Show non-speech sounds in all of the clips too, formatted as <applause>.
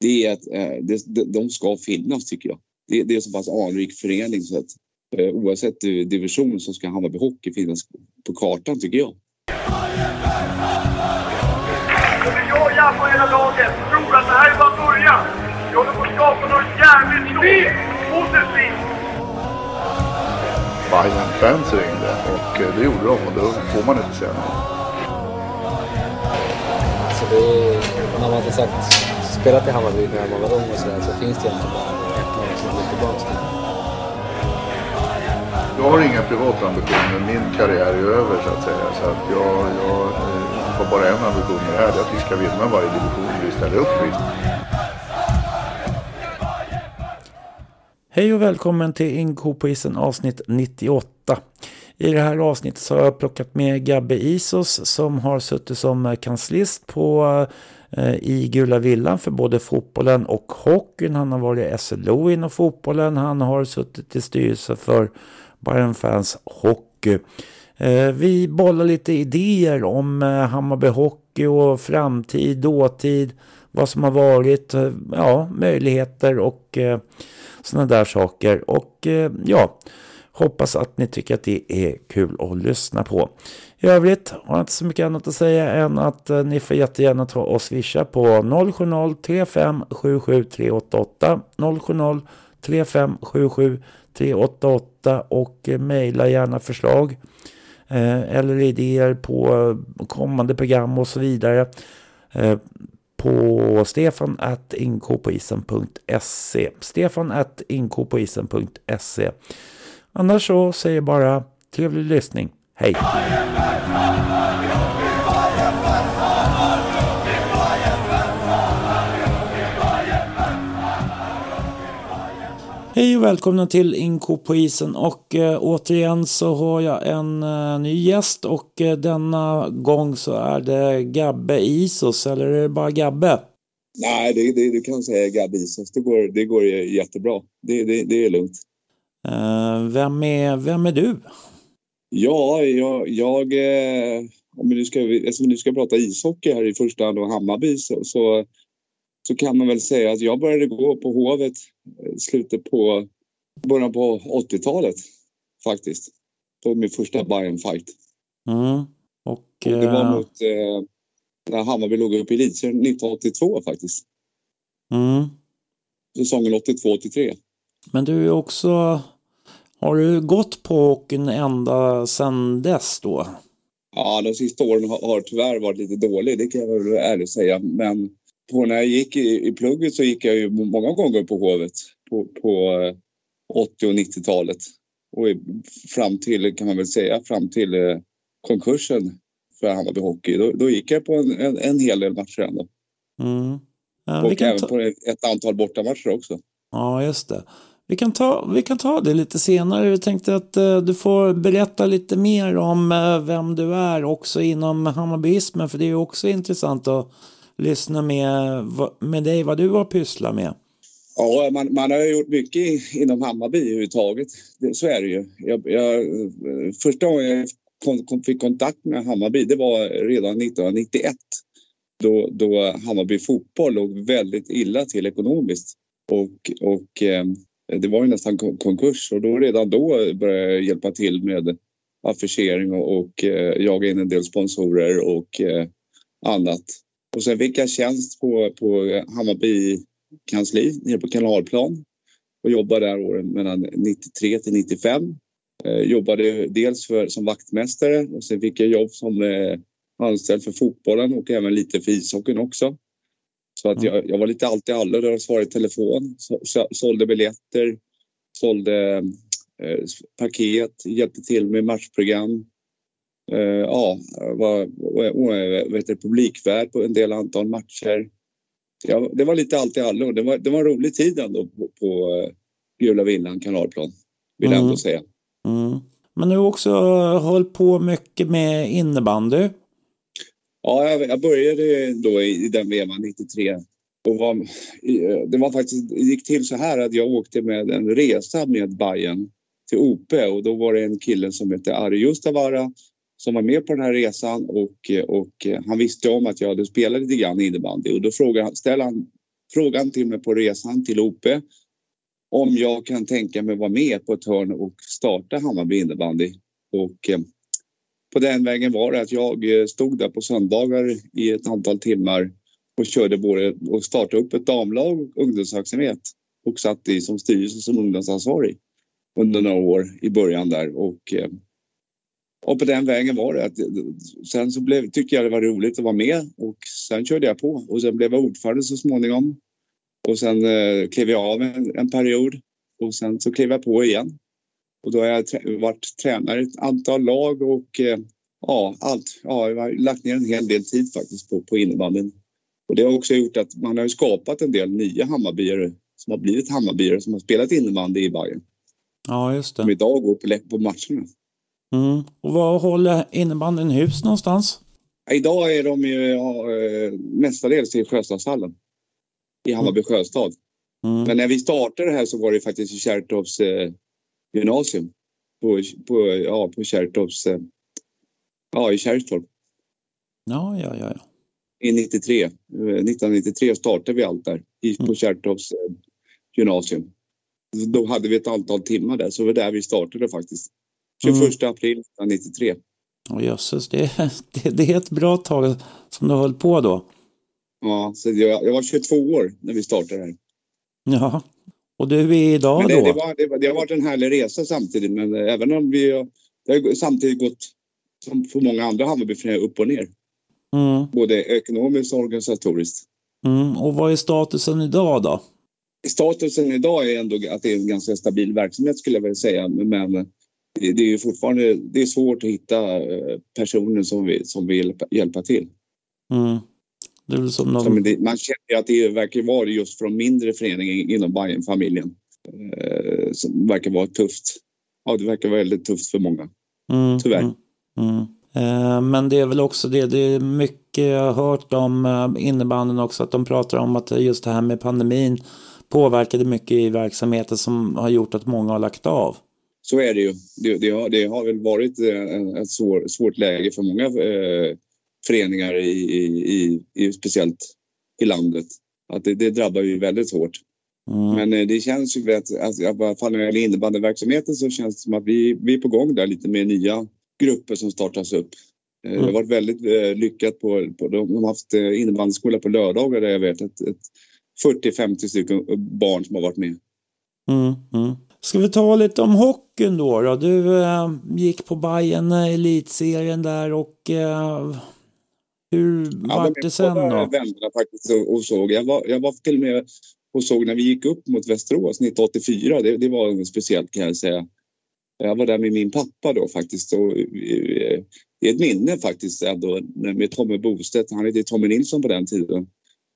det är att eh, det, de ska finnas tycker jag. Det, det är så pass anrik förening så att eh, oavsett division så ska Hammarby Hockey finnas på kartan tycker jag. Jag på hela laget tror att det här är bara början. Vi håller på att skapa något jävligt stort. Positivt. Bayern fans ringde och eh, det gjorde de och då får man inte säga nej. Alltså det man har sagt, spelat i Hammarby när man var ung och sådär så finns det egentligen bara ett lag som går tillbaka till. Jag har inga privata ambitioner. Min karriär är över så att säga. Så att jag, jag eh, har bara en ambition med det här. Det är att vi ska vinna varje division vi ställer upp i. Hej och välkommen till Inko på isen avsnitt 98. I det här avsnittet så har jag plockat med Gabbe Isos som har suttit som kanslist på eh, Eh, i Gula Villan för både fotbollen och hockeyn. Han har varit SLO inom fotbollen. Han har suttit i styrelse för Bayern Fans Hockey. Eh, vi bollar lite idéer om eh, Hammarby Hockey och framtid, dåtid, vad som har varit, ja, möjligheter och sådana där saker. Och ja, hoppas att ni tycker att det är kul att lyssna på. I övrigt har jag inte så mycket annat att säga än att eh, ni får jättegärna ta och swisha på 070 35 77 388 070 35 77 388 och eh, mejla gärna förslag eh, eller idéer på kommande program och så vidare på stefan at inkopoisen.se stefan at inkopoisen.se Annars så säger jag bara trevlig lyssning. Hej! Hej och välkomna till Inko på isen och äh, återigen så har jag en äh, ny gäst och äh, denna gång så är det Gabbe Isos eller är det bara Gabbe? Nej, det, det, du kan säga Gabbe Isos. Det går, det går jättebra. Det, det, det är lugnt. vem, är, vem är du? Ja, jag, jag om vi nu ska, eftersom vi nu ska prata ishockey här i första hand och Hammarby så, så så kan man väl säga att jag började gå på Hovet i slutet på början på 80-talet faktiskt. På min första Bayern fight mm. och, och, det var eh, mot eh, när Hammarby låg upp i elitserien 1982 faktiskt. Mm. Säsongen 82-83. Men du är också... Har du gått på hockeyn ända sedan dess då? Ja, de sista åren har, har tyvärr varit lite dålig, det kan jag väl ärligt säga. Men på när jag gick i, i plugget så gick jag ju många gånger på Hovet på, på 80 och 90-talet. Och fram till, kan man väl säga, fram till eh, konkursen för Hammarby Hockey. Då, då gick jag på en, en, en hel del matcher ändå. Mm. Ja, och även ta... på ett antal bortamatcher också. Ja, just det. Vi kan, ta, vi kan ta det lite senare. Jag tänkte att eh, du får berätta lite mer om eh, vem du är också inom Hammarbyismen. För det är också intressant att lyssna med, med dig vad du har pysslat med. Ja, man, man har gjort mycket inom Hammarby överhuvudtaget. Så är det ju. Jag, jag, första gången jag kom, kom, fick kontakt med Hammarby det var redan 1991. Då, då Hammarby fotboll låg väldigt illa till ekonomiskt. Och, och eh, Eh, det var ju nästan konkurs och då redan då började jag hjälpa till med affischering och, och eh, jaga in en del sponsorer och eh, annat. Och sen fick jag tjänst på, på Hammarby kansli nere på Kanalplan och jobbade där åren mellan 93 till 95. Eh, jobbade dels för, som vaktmästare och sen fick jag jobb som eh, anställd för fotbollen och även lite för ishockeyn också. Så att jag, jag var lite allt i allo. Jag svarade i telefon, så, så, sålde biljetter, sålde eh, paket, hjälpte till med matchprogram, Eh, ja, var, vet publikvärd på en del antal matcher. Ja, det var lite allt i allo. Det var, det var en rolig tid ändå på, på uh, Gula Villan kanalplan, vill jag mm. ändå säga. Mm. Men du har också hållit på mycket med innebandy. Ja, jag, började då i, den vevan 93. Och var, eh, det var faktiskt, det gick till så här att jag åkte med en resa med Bayern till OP och då var det en kille som hette Ari Justavara som var med på den här resan och, eh, och eh, han visste om att jag hade spelat lite grann innebandy och då frågade, ställde han frågan till mig på resan till OP om jag kan tänka mig vara med på ett hörn och starta Hammarby innebandy. Och eh, på den vägen var det att jag eh, stod där på söndagar i ett antal timmar och körde både och startade upp ett damlag och ungdomsverksamhet och satt i som styrelse som ungdomsansvarig under några år i början där och eh, och på den vägen var det. Eh, sen så blev, tyckte jag det var roligt att vara med och sen körde jag på och sen blev jag ordförande så småningom. Och sen eh, klev jag av en, en, period och sen så klev jag på igen. Och då har jag varit tränare i ett antal lag och eh, ja, allt. Ja, jag har lagt ner en hel del tid faktiskt på, på innebandyn. Och det har också gjort att man har skapat en del nya Hammarbyare som har blivit Hammarbyare som har spelat innebandy i Bayern. Ja, just det. Som idag går på, på matcherna. Mm. Och var håller innebandyn hus någonstans? Idag är de ju ja, eh, mestadels i Sjöstadshallen. I Hammarby mm. sjöstad. Mm. Men när vi startade här så var det faktiskt i Kärrtorps eh, gymnasium. På, på, ja, på Kärrtorps... Eh, ja, i Kärrtorp. Ja, ja, ja. I 93. 1993 eh, startade vi allt där på mm. Kärrtorps eh, gymnasium. Då hade vi ett antal timmar där, så det var där vi startade faktiskt. 21 mm. april 1993. Oh, jösses, det, det, det, är ett bra tag som du höll på då. Ja, så jag, jag var 22 år när vi startade här. Ja, och du är idag men det, då? Det, var, det, det, har varit en härlig resa samtidigt, men även om vi det har samtidigt gått som för många andra Hammarbyföreningar upp och ner. Mm. Både ekonomiskt och organisatoriskt. Mm. Och vad är statusen idag då? Statusen idag är ändå att det är en ganska stabil verksamhet skulle jag vilja säga. Men det är fortfarande det är svårt att hitta eh, personer som vill, som vill hjälpa till. Mm. Det är som någon... det, man känner att det verkar vara just från mindre föreningar inom Bayern-familjen. Eh, som verkar vara tufft. Ja, det verkar vara väldigt tufft för många. Mm, Tyvärr. Mm, mm. Eh, men det är väl också det, det är mycket jag har hört om eh, innebanden också, att de pratar om att just det här med pandemin påverkade mycket i verksamheten som har gjort att många har lagt av så är det ju. Det, det, har, det har väl varit eh, ett svår, svårt läge för många eh, föreningar, i, i, i, speciellt i landet. Att det, det drabbar ju väldigt hårt. Mm. Men eh, det känns ju att, att i alla fall när det gäller innebandyverksamheten så känns det som att vi, vi är på gång där lite med nya grupper som startas upp. Eh, mm. Det har varit väldigt eh, lyckat på, på de har haft eh, innebandyskola på lördagar där jag vet att 40-50 stycken barn som har varit med. Mm. mm. Ska vi ta lite om hockeyn då? då? Du äh, gick på Bayern eh, elitserien där och äh, hur ja, vart det sen då? Vännerna faktiskt och, såg. Jag var, jag var till och med och såg när vi gick upp mot Västerås 1984. Det, det var speciellt kan jag säga. Jag var där med min pappa då faktiskt. Och, det är ett minne faktiskt ändå med Tommy Bostedt. Han hette Tommy Nilsson på den tiden.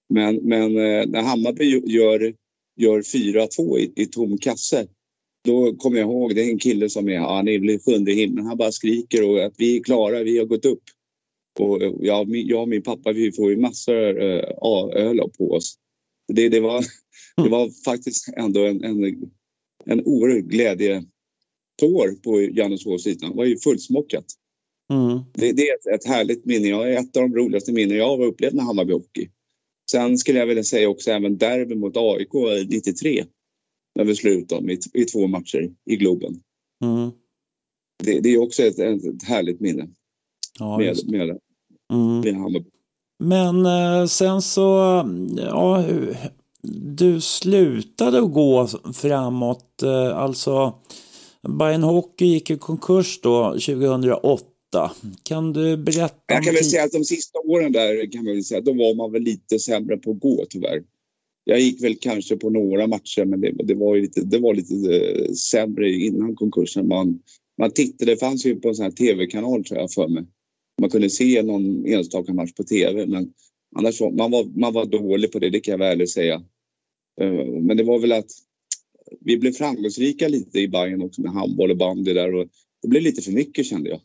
Men, men när Hammarby gör, gör 4-2 i, i tom kasse då kommer jag ihåg, det är en kille som är, han är väl sjunde himlen, han bara skriker och att vi är klara, vi har gått upp. Och jag, jag och min pappa, vi får ju massor äh, öl på oss. Det, det, var, det var faktiskt ändå en, en, en oerhörd glädjetår på Janneshovsytan. Det var ju fullsmockat. Mm. Det, det, är ett, ett härligt minne. Jag är ett av de roligaste minnen jag har upplevt med Hammarby Hockey. Sen skulle jag vilja säga också även derby mot AIK 93 när vi slutade i, i två matcher i Globen. Mm. Det, det, är också ett, ett härligt minne ja, med, med, det. Mm. med Hammarby. Men eh, sen så, ja, du slutade att gå framåt. Eh, alltså, Bayern Hockey gick i konkurs då 2008. Kan du berätta? Jag kan väl säga att de sista åren där kan man väl säga, då var man väl lite sämre på att gå tyvärr jag gick väl kanske på några matcher men det, det var lite, det var lite uh, sämre innan konkursen. Man, man tittade, det fanns ju på en sån här tv-kanal tror jag för mig. Man kunde se någon enstaka match på tv men annars var man, var, man var dålig på det, det kan jag väl säga. Uh, men det var väl att vi blev framgångsrika lite i Bayern också med handboll och bandy där och det blev lite för mycket kände jag.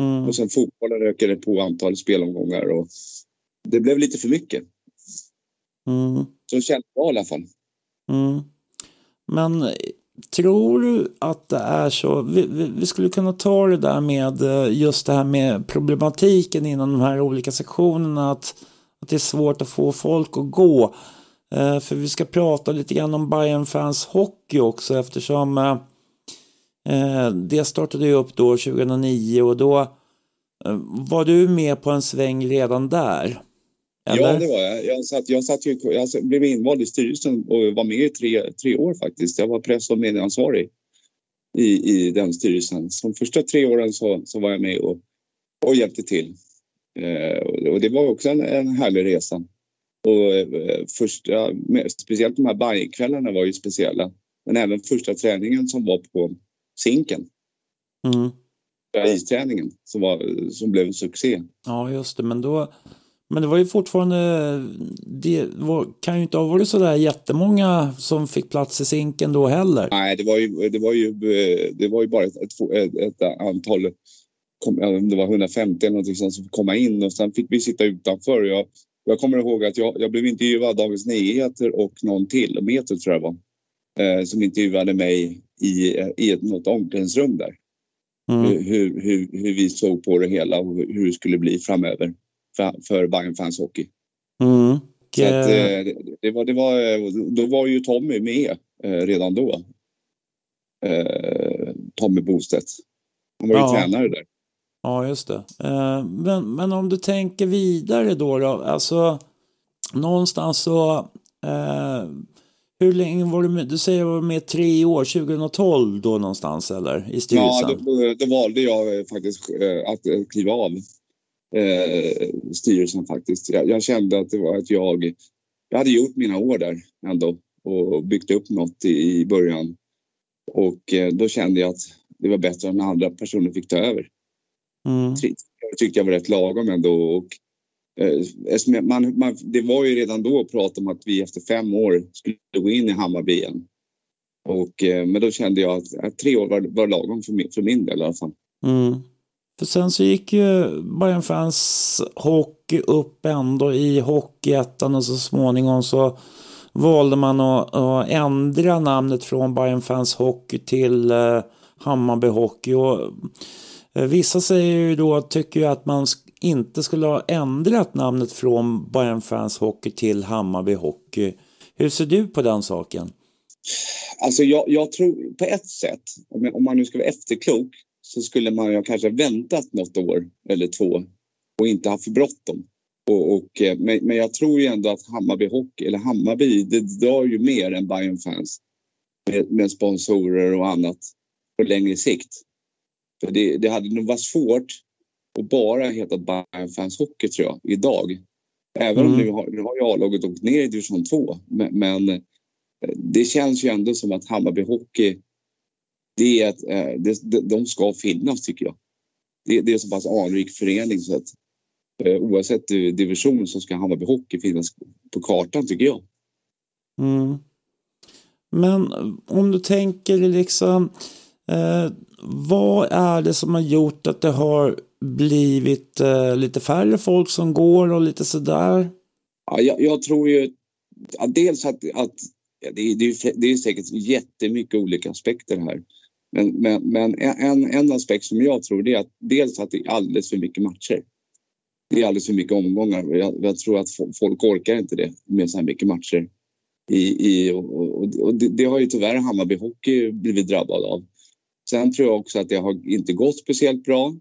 Mm. Och sen fotbollen ökade på antalet spelomgångar och det blev lite för mycket. Mm. Så känns det i alla fall. Mm. Men tror du att det är så? Vi, vi, vi, skulle kunna ta det där med eh, just det här med problematiken inom de här olika sektionerna. Att, att det är svårt att få folk att gå. Eh, för vi ska prata lite grann om Bayern fans hockey också eftersom eh, eh det startade ju upp då 2009 och då eh, var du med på en sväng redan där? Eller? Ja, det var jag. Jag, satt, jag, satt ju, jag blev invald i styrelsen och var med i tre, tre år faktiskt. Jag var press och medieansvarig i, i den styrelsen. De första tre åren så, så var jag med och, och hjälpte till. Eh, och det var också en, en härlig resa. Och eh, första, speciellt de här Bajenkvällarna var ju speciella. Men även första träningen som var på Zinken. Mm. Isträningen som, var, som blev en succé. Ja, just det. Men då men det var ju fortfarande, det var, kan ju inte ha varit sådär jättemånga som fick plats i sinken då heller. Nej, det var ju, det var ju, det var ju bara ett, ett, ett antal, det var 150 eller någonting som fick komma in och sen fick vi sitta utanför. Jag, jag kommer ihåg att jag, jag blev intervjuad av Dagens Nyheter och någon till, Metro tror jag var, eh, som intervjuade mig i, i ett, något omklädningsrum där. Mm. Hur, hur, hur vi såg på det hela och hur det skulle bli framöver för Bayern Fans Hockey. Mm. Så att, eh, det, det, var, det var, då var ju Tommy med eh, redan då. Eh, Tommy Bostedt. Han var ju ja. tränare där. Ja, just det. Men, men om du tänker vidare då, då alltså någonstans så hur länge var du med? Du säger att du var med tre år, 2012 då någonstans eller? I styrelsen? Ja, då, då valde jag faktiskt att kliva av eh, styrelsen faktiskt. Jag, jag, kände att det var att jag, jag hade gjort mina år där ändå och byggt upp något i, i början. Och eh, då kände jag att det var bättre om andra personer fick ta över. Mm. Jag tyckte jag var rätt lagom ändå. Och, eh, man, man, det var ju redan då prat om att vi efter fem år skulle gå in i Hammarby igen. Och, eh, men då kände jag att, att tre år var, var lagom för min, för min del i alla fall. Mm. För sen så gick ju Bayern Fans Hockey upp ändå i Hockeyettan och så småningom så valde man att, att ändra namnet från Bayern Fans Hockey till eh, Hammarby Hockey. Och, eh, vissa säger ju då, tycker ju att man inte skulle ha ändrat namnet från Bayern Fans Hockey till Hammarby Hockey. Hur ser du på den saken? Alltså jag, jag tror på ett sätt, om man nu ska vara efterklok, så skulle man ju kanske väntat något år eller två och inte haft för bråttom. Och, och, eh, men, men jag tror ju ändå att Hammarby Hockey, eller Hammarby, det drar ju mer än Bayern fans med, med sponsorer och annat på längre sikt. För det, det hade nog varit svårt att bara heta Bayern fans Hockey tror jag, idag. Även mm. om nu har, nu har ju A-laget åkt ner i division 2. Men, men, eh, det känns ju ändå som att Hammarby Hockey det är att eh, det, de ska finnas tycker jag. Det, det är så pass anrik förening så att eh, oavsett division så ska Hammarby Hockey finnas på kartan tycker jag. Mm. Men om du tänker liksom eh, vad är det som har gjort att det har blivit eh, lite färre folk som går och lite sådär? Ja, jag, jag tror ju att dels att, att ja, det, det, det är säkert jättemycket olika aspekter här. Men, men, men en, en aspekt som jag tror är att dels att det är alldeles för mycket matcher. Det är alldeles för mycket omgångar. Jag, jag tror att folk orkar inte det med så här mycket matcher. I, i, och, och, och det, det, har ju tyvärr Hammarby Hockey blivit drabbad av. Sen tror jag också att det har inte gått speciellt bra.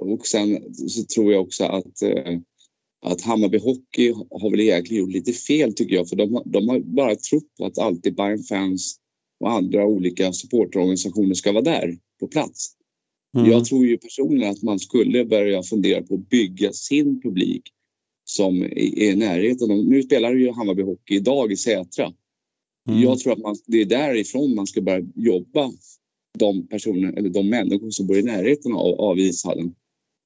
Och sen så tror jag också att, eh, att Hammarby Hockey har väl egentligen gjort lite fel tycker jag. För de, de har bara trott på att alltid Bayern fans och andra olika supportorganisationer ska vara där på plats. Mm. Jag tror ju personligen att man skulle börja fundera på att bygga sin publik som är i närheten. Nu spelar ju Hammarby Hockey idag i Sätra. Mm. Jag tror att man, det är därifrån man ska börja jobba de personer eller de människor som bor i närheten av, av ishallen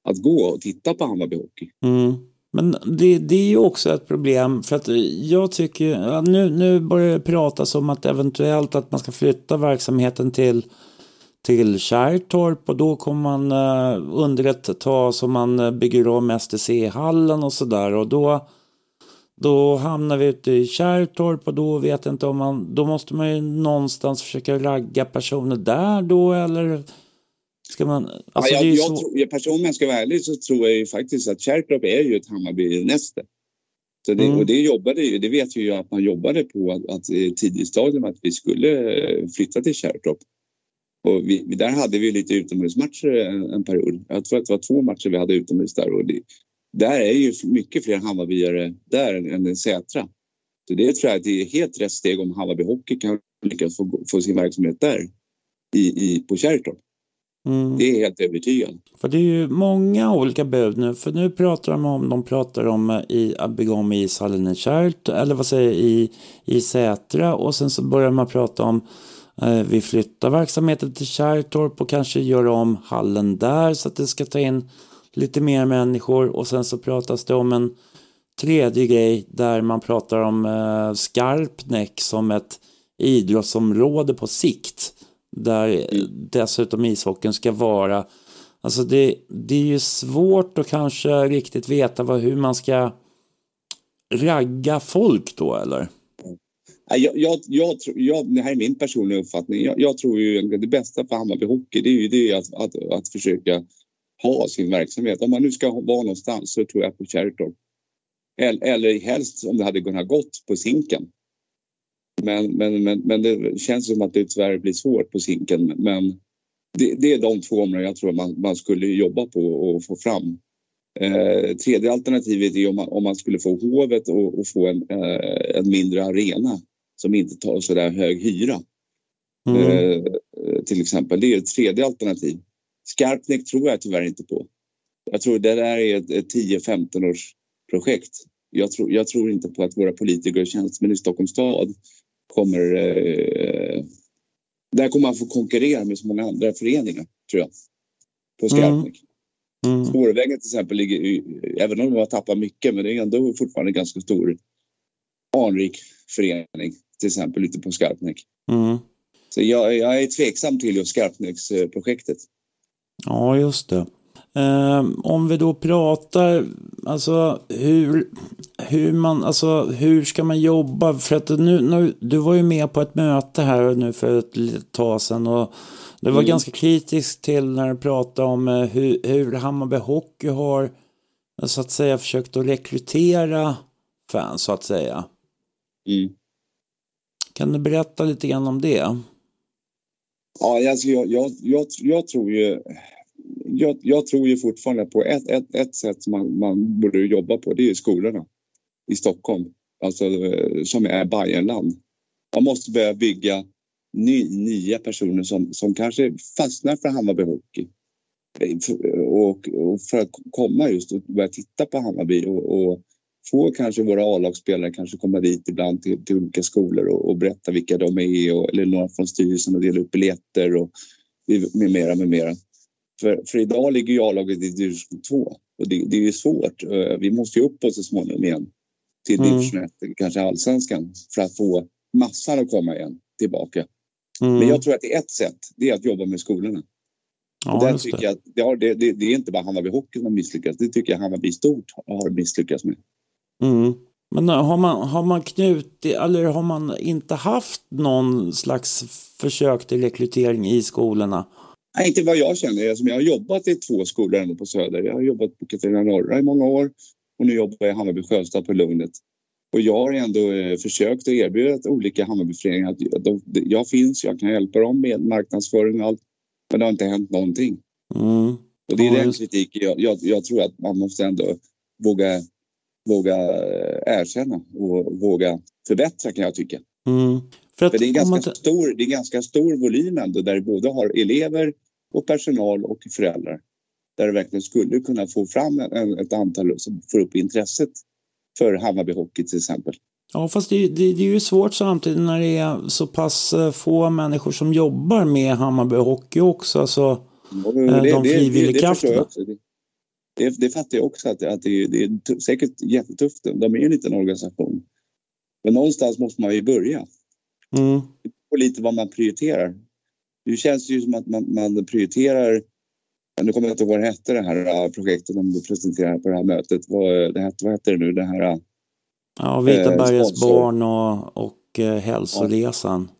att gå och titta på Hammarby Hockey. Mm. Men det, det är ju också ett problem för att jag tycker, nu, nu börjar det pratas om att eventuellt att man ska flytta verksamheten till till Kärrtorp och då kommer man eh, uh, under ett tag som man bygger om STC-hallen och sådär och då då hamnar vi ute i Kärrtorp och då vet jag inte om man, då måste man ju någonstans försöka ragga personer där då eller Ska man, alltså ja, jag, jag, så... tror, jag personligen ska vara ärlig så tror jag ju faktiskt att Kärrtorp är ju ett Hammarby-näste. Så det, Mm. Och det jobbade ju, det vet vi ju att man jobbade på att, att i tidigt stadium att vi skulle eh, flytta till Kärrtorp. Och vi, där hade vi lite utomhusmatcher en, en period. Jag tror att det var två matcher vi hade utomhus där. Och det, där är ju mycket fler Hammarbyare där än, i Sätra. Så det tror jag att det är helt rätt steg om Hammarby Hockey kan lyckas få, få sin verksamhet där i, i, på Kärrtorp. Mm. Det är helt övertygad. För det är ju många olika bud nu. För nu pratar de om, de pratar om eh, i, att bygga om ishallen i Kärt, eller vad säger jag, i, i Sätra. Och sen så börjar man prata om eh, vi flyttar verksamheten till Kärrtorp och kanske gör om hallen där så att det ska ta in lite mer människor. Och sen så pratas det om en tredje grej där man pratar om eh, Skarpnäck som ett idrottsområde på sikt. Där dessutom ishockeyn ska vara. Alltså det, det är ju svårt att kanske riktigt veta vad, hur man ska ragga folk då eller? Jag, jag, jag, tror- jag, det här är min personliga uppfattning. Jag, jag tror ju att det bästa för Hammarby Hockey det är ju det att, att, att försöka ha sin verksamhet. Om man nu ska vara någonstans så tror jag på Kärrtorp. Eller, eller helst om det hade kunnat gått på Zinken. Men, men, men, men det känns som att det tyvärr blir svårt på Zinken. Men det, det är de två områden jag tror man, man skulle jobba på och få fram. Eh, tredje alternativet är om man, om man skulle få Hovet och, och få en, eh, en mindre arena som inte tar så där hög hyra. Mm. Eh, till exempel. Det är ett tredje alternativ. Skarpnäck tror jag tyvärr inte på. Jag tror det där är ett, ett 10-15 års projekt. Jag tror, jag tror inte på att våra politiker och tjänstemän i Stockholms stad kommer... Eh, där kommer man få konkurrera med så många andra föreningar, tror jag. På Skarpnäck. Mm. Spårvägen till exempel ligger, även om de har tappat mycket, men det är ändå fortfarande en ganska stor anrik förening, till exempel ute på Skarpnäck. Mm. Så jag, jag är tveksam till just Skarpnäcksprojektet. Ja, just det. Eh, om vi då pratar, alltså hur, hur man, alltså hur ska man jobba? För att nu, nu, du var ju med på ett möte här nu för ett litet tag sedan och det var Mm. ganska kritiskt till när du pratade om eh, hur, hur Hammarby Hockey har så att säga försökt att rekrytera fans så att säga. Mm. Kan du berätta lite grann om det? Ja, alltså jag, jag, jag, jag tror ju... Jag, jag tror ju fortfarande på ett, ett, ett sätt som man, man borde jobba på. Det är skolorna i Stockholm, alltså, eh, som är Bayernland. Man måste börja bygga ny, nya personer som, som kanske fastnar för Hammarby Hockey. Eh, och, och för att komma just och börja titta på Hammarby och, och få kanske våra A-lagsspelare kanske komma dit ibland till, till olika skolor och, och berätta vilka de är och, eller några från styrelsen och dela ut biljetter och med mera, med mera. För, för idag ligger ju A-laget i division 2 och det, det är ju svårt. Eh, Vi måste ju uppåt så småningom igen till Mm. division 1, kanske allsvenskan för att få massan att komma igen tillbaka. Mm. Men jag tror att det är ett sätt, det är att jobba med skolorna. ja, där tycker det. jag det, har, det, det, det är inte bara Hammarby Hockey som har misslyckats, det tycker jag Hammarby stort har misslyckats med. Mm. Men har man, har man knutit, eller har man inte haft någon slags försök till rekrytering i skolorna? Nej, inte vad jag känner. Alltså, jag har jobbat i två skolor ändå på Söder. Jag har jobbat på Katarina Norra i många år och nu jobbar jag i Hammarby Sjöstad på Lugnet. Och jag har ändå eh, försökt att erbjuda olika Hammarbyföreningar att de, jag finns, jag kan hjälpa dem med marknadsföring och allt. Men det har inte hänt någonting. Mm. Och det är Ja, den kritiken jag, jag, jag tror att man måste ändå våga, våga eh, erkänna och våga förbättra kan jag tycka. Mm. För att För det är man ganska tar- stor, det är en ganska stor volym ändå där det både har elever och personal och föräldrar. Där det verkligen skulle kunna få fram en, ett antal som får upp intresset för Hammarby Hockey till exempel. Ja, fast det, det, det är ju svårt samtidigt när det är så pass eh, få människor som jobbar med Hammarby Hockey också. Alltså, Och de frivilligkrafterna. förstår jag också. Det, det, det fattar jag också att, att det, det är säkert jättetufft. De är ju en liten organisation. Men någonstans måste man ju börja. mm, Och lite vad man prioriterar. Det känns ju som att man, man prioriterar nu kommer jag inte ihåg vad det hette det här äh, projektet de presenterade på det här mötet. Vad, det hette, vad hette det nu? Det här, äh, ja, Vita bergets barn och, och eh, hälsoresan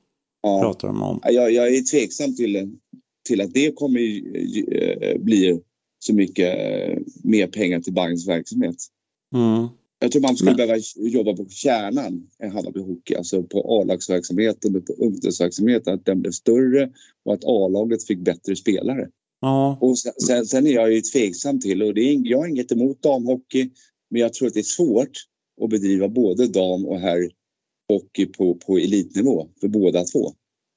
ja, pratar de om. jag, jag är tveksam till, till att det kommer eh, bli så mycket eh, mer pengar till Bangs verksamhet. Mm, Jag tror man skulle Men- behöva jobba på kärnan i Hammarby Hockey, alltså på A-lagsverksamheten och på ungdomsverksamheten, att den blev större och att A-laget fick bättre spelare. Ja, Och sen, sen, sen är jag ju tveksam till, och det är, jag har inget emot damhockey, men jag tror att det är svårt att bedriva både dam och herrhockey på, på elitnivå för båda två.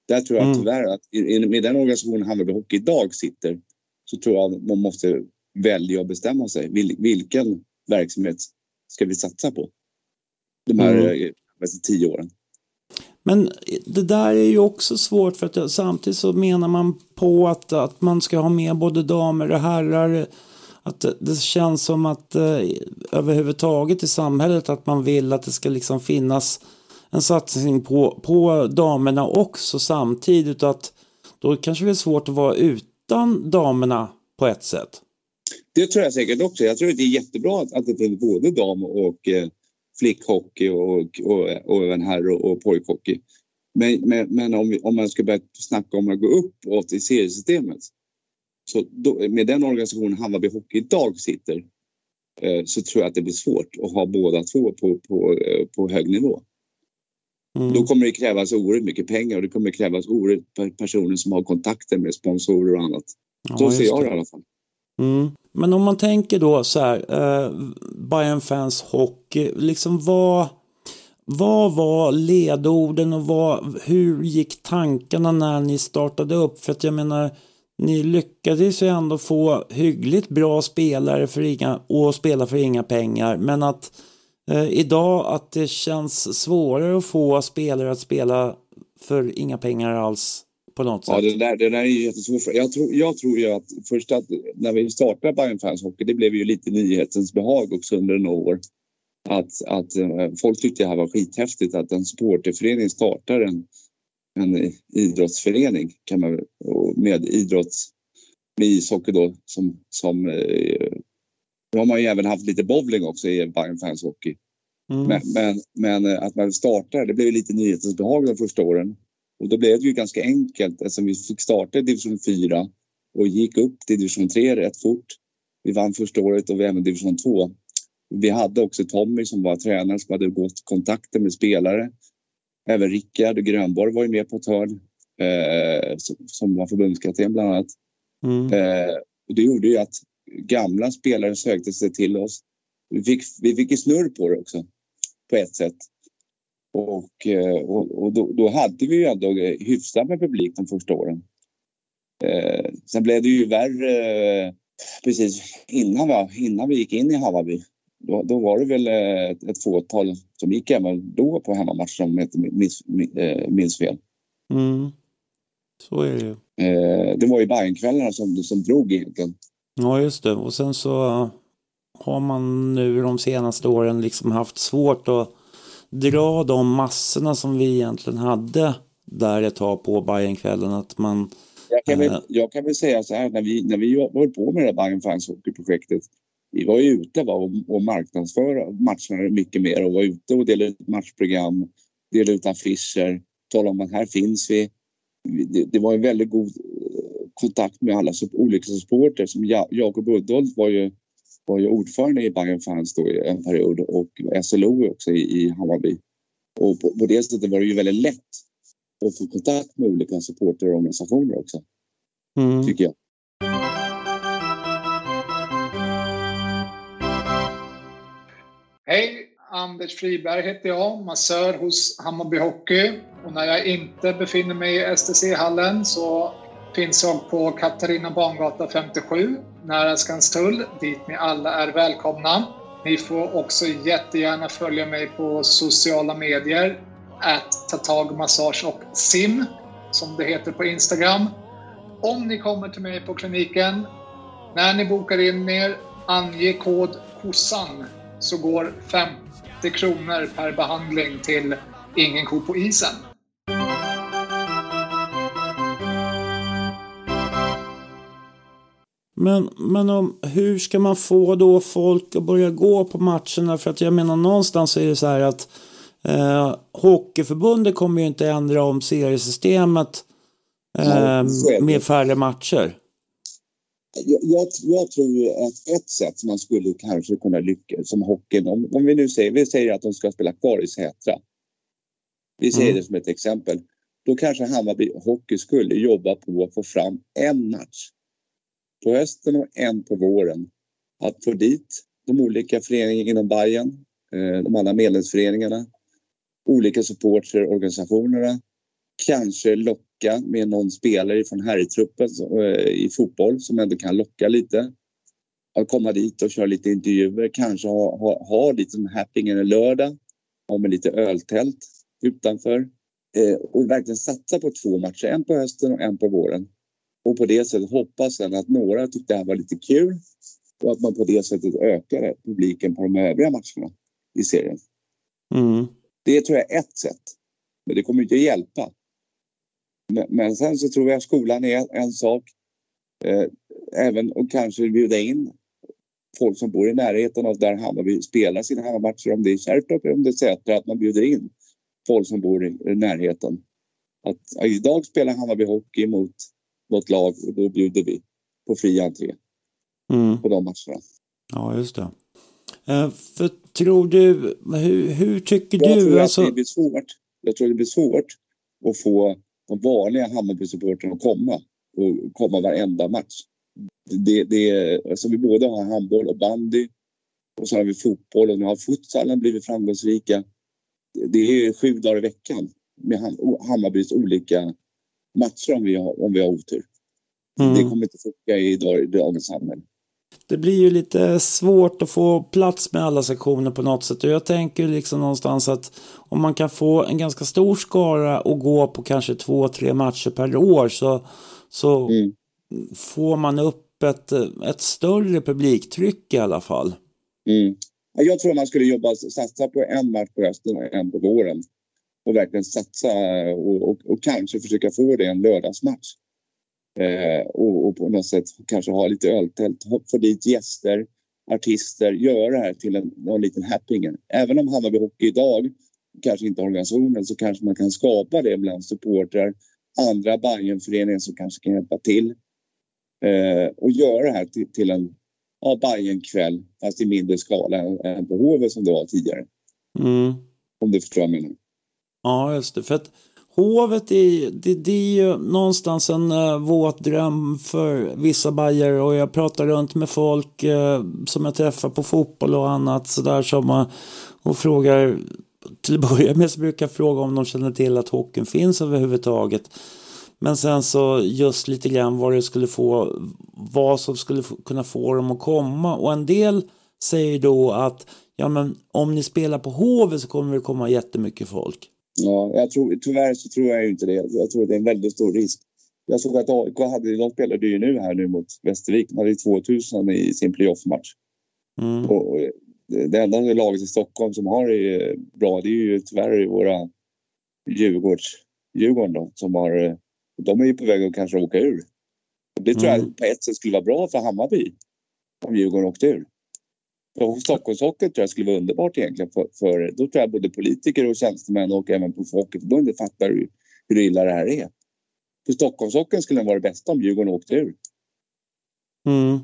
Där tror jag Mm. tyvärr att i- med den organisationen Hammarby Hockey idag sitter så tror jag man måste välja och bestämma sig. Vil, vilken verksamhet ska vi satsa på? De här Mm. mm. tio åren. Men det där är ju också svårt för att samtidigt så menar man på att, att man ska ha med både damer och herrar. Att det, känns som att eh, överhuvudtaget i samhället att man vill att det ska liksom finnas en satsning på, på damerna också samtidigt. Att då kanske det är svårt att vara utan damerna på ett sätt. Det tror jag säkert också. Jag tror att det är jättebra att, att det finns både dam och eh, flickhockey och, och, och även herr och, och pojkhockey. Men, men, men om, om man ska börja snacka om att gå uppåt i seriesystemet så då, med den organisationen Hammarby Hockey idag sitter eh, så tror jag att det blir svårt att ha båda två på, på, eh, på hög nivå. Mm. Då kommer det krävas oerhört mycket pengar och det kommer krävas oerhört per- personer som har kontakter med sponsorer och annat. Ja, Så ser jag det i alla fall. Mm. Men om man tänker då så här, eh, Bayern Fans Hockey, liksom vad, vad var ledorden och vad, hur gick tankarna när ni startade upp? För att jag menar, ni lyckades ju ändå få hyggligt bra spelare för inga, och spela för inga pengar, men att eh, idag att det känns svårare att få spelare att spela för inga pengar alls på något Ja, sätt. det där, det där är ju jättesvårt. Jag tror, jag tror ju att först att när vi startade Bayern Fans Hockey, det blev ju lite nyhetens behag också under några år. Att, att eh, folk tyckte det här var skithäftigt att en supporterförening startar en, en idrottsförening kan man, med idrotts med ishockey då som, som eh, nu har man ju även haft lite bowling också i Bayern Fans Hockey. Mm. Men, men, men eh, att man startar, det blev lite nyhetens behag de första åren. Och då blev det ju ganska enkelt eftersom vi fick starta i division 4 och gick upp till division 3 rätt fort. Vi vann första året och vi även division 2. Vi hade också Tommy som var tränare som hade gått kontakter med spelare. Även Rickard Grönborg var ju med på ett hörn eh, som, var förbundskapten bland annat. Mm. Eh, och det gjorde ju att gamla spelare sökte sig till oss. Vi fick, vi fick snurr på det också på ett sätt. Och, eh, och, och då, då hade vi ju ändå hyfsat med publik de första åren. Eh, sen blev det ju värre eh, precis innan, va? innan vi gick in i Hammarby. Då, då var det väl eh, ett, ett fåtal som gick även då på hemmamatcher om jag inte minns, eh, minns fel. Mm. Så är det ju. Eh, det var ju Bajenkvällarna som, som drog egentligen. Ja, just det. Och sen så har man nu de senaste åren liksom haft svårt att dra de massorna som vi egentligen hade där ett tag på Bajenkvällen. Att man... Jag kan, väl, Eh. jag kan väl säga så här, när vi, när vi höll på med det här Bayern Fans Hockey-projektet. Vi var ju ute va, och, och marknadsföra matcherna mycket mer och var ute och delade ut matchprogram, delade ut affischer, talade om att här finns vi. Det, det var en väldigt god eh, kontakt med alla olika supporter. Som Ja- Jakob Uddholt var ju, var ju ordförande i Bayern Fans då i en period och SLO också i, i Hammarby. Och på, på det sättet var det ju väldigt lätt att få kontakt med olika supporterorganisationer också Mm. tycker jag. Hej! Anders Friberg heter jag, massör hos Hammarby Hockey. Och när jag inte befinner mig i STC-hallen så finns jag på Katarina Bangata 57, nära Skanstull, dit ni alla är välkomna. Ni får också jättegärna följa mig på sociala medier, att tatagmassage och sim, som det heter på Instagram. Om ni kommer till mig på kliniken, när ni bokar in er, ange kod KOSSAN så går 50 kronor per behandling till Ingen ko på isen. Men, men om, hur ska man få då folk att börja gå på matcherna? För att jag menar någonstans är det så här att eh, Hockeyförbundet kommer ju inte ändra om seriesystemet eh, Nej, med färre matcher. Jag, jag, jag tror att ett sätt som man skulle kanske kunna lyckas som hockeyn, om, om vi nu säger, vi säger att de ska spela kvar i Sätra. Vi säger Mm. det som ett exempel. Då kanske Hammarby Hockey skulle jobba på att få fram en match på hösten och en på våren. Att få dit de olika föreningarna inom Bayern, eh, de andra medlemsföreningarna, olika supporterorganisationerna. Kanske locka med någon spelare från herrtruppen eh, i fotboll som ändå kan locka lite. Att komma dit och köra lite intervjuer, kanske ha, ha, ha lite som happening en lördag. Ha med lite öltält utanför. Eh, och verkligen satsa på två matcher, en på hösten och en på våren. Och på det sättet hoppas sen att några tyckte det här var lite kul och att man på det sättet ökar publiken på de övriga matcherna i serien. Mm. Det tror jag är ett sätt. Men det kommer inte att hjälpa. Men, men sen så tror jag skolan är en sak. Eh, även och kanske bjuda in folk som bor i närheten av där Hammarby spelar sina hemmamatcher. Om det är Kärrtorp om det är Sätra. Att man bjuder in folk som bor i, närheten. Att idag spelar Hammarby hockey mot något lag och då bjuder vi på fri entré Mm. på de matcherna. Ja, just det. Eh, för tror du, hur, hur tycker Jag du? tror att Alltså, det blir svårt. Jag tror det blir svårt att få de vanliga Hammarby-supportrarna att komma och komma varenda match. Det, det, alltså vi både har handboll och bandy och så har vi fotboll och nu har futsalen blivit framgångsrika. Det är sju dagar i veckan med Ham- Hammarbys olika matcher om vi har, om vi har otur. Det mm. kommer inte funka i, dag, i dagens samhälle. Det blir ju lite svårt att få plats med alla sektioner på något sätt. Och jag tänker liksom någonstans att om man kan få en ganska stor skara och gå på kanske två, tre matcher per år så, så Mm. får man upp ett, ett större publiktryck i alla fall. Mm. Ja, Jag tror man skulle jobba, satsa på en match på hösten och en på våren. Och verkligen satsa och, och, och kanske försöka få det en lördagsmatch. Eh, och, och på något sätt kanske ha lite öltält, få dit gäster, artister, göra det här till en, någon liten happening. Även om Hammarby Hockey idag kanske inte har organisationen så kanske man kan skapa det bland supportrar, andra Bajenföreningar som kanske kan hjälpa till. Eh, och göra det här till, till en ja, Bajenkväll fast i mindre skala än, än på Hovet som det var tidigare. Mm. Om du förstår vad jag menar. Ja, just det. För att hovet är, det, det är ju någonstans en uh, våt dröm för vissa bajare och jag pratar runt med folk uh, som jag träffar på fotboll och annat sådär som uh, och frågar till att börja med så brukar jag fråga om de känner till att hockeyn finns överhuvudtaget. Men sen så just lite grann vad det skulle få, vad som skulle få, kunna få dem att komma. Och en del säger då att ja men om ni spelar på Hovet så kommer det komma jättemycket folk. Ja, jag tror, tyvärr så tror jag inte det. Jag tror det är en väldigt stor risk. Jag såg att AIK hade, de spelade ju nu här nu mot Västervik. De hade ju 2000 i sin playoffmatch. Mm. Och, och det enda laget i Stockholm som har det bra det är ju tyvärr våra Djurgårds, Djurgården då, som har, eh, de är ju på väg att kanske åka ur. Det tror Mm. jag på ett sätt skulle vara bra för Hammarby om Djurgården åkte ur. För Stockholmshockey tror jag skulle vara underbart egentligen. För, för då tror jag både politiker och tjänstemän och även på Hockeyförbundet fattar hur, hur illa det här är. För Stockholmshockeyn skulle vara det bästa om Djurgården åkte ur. Mm.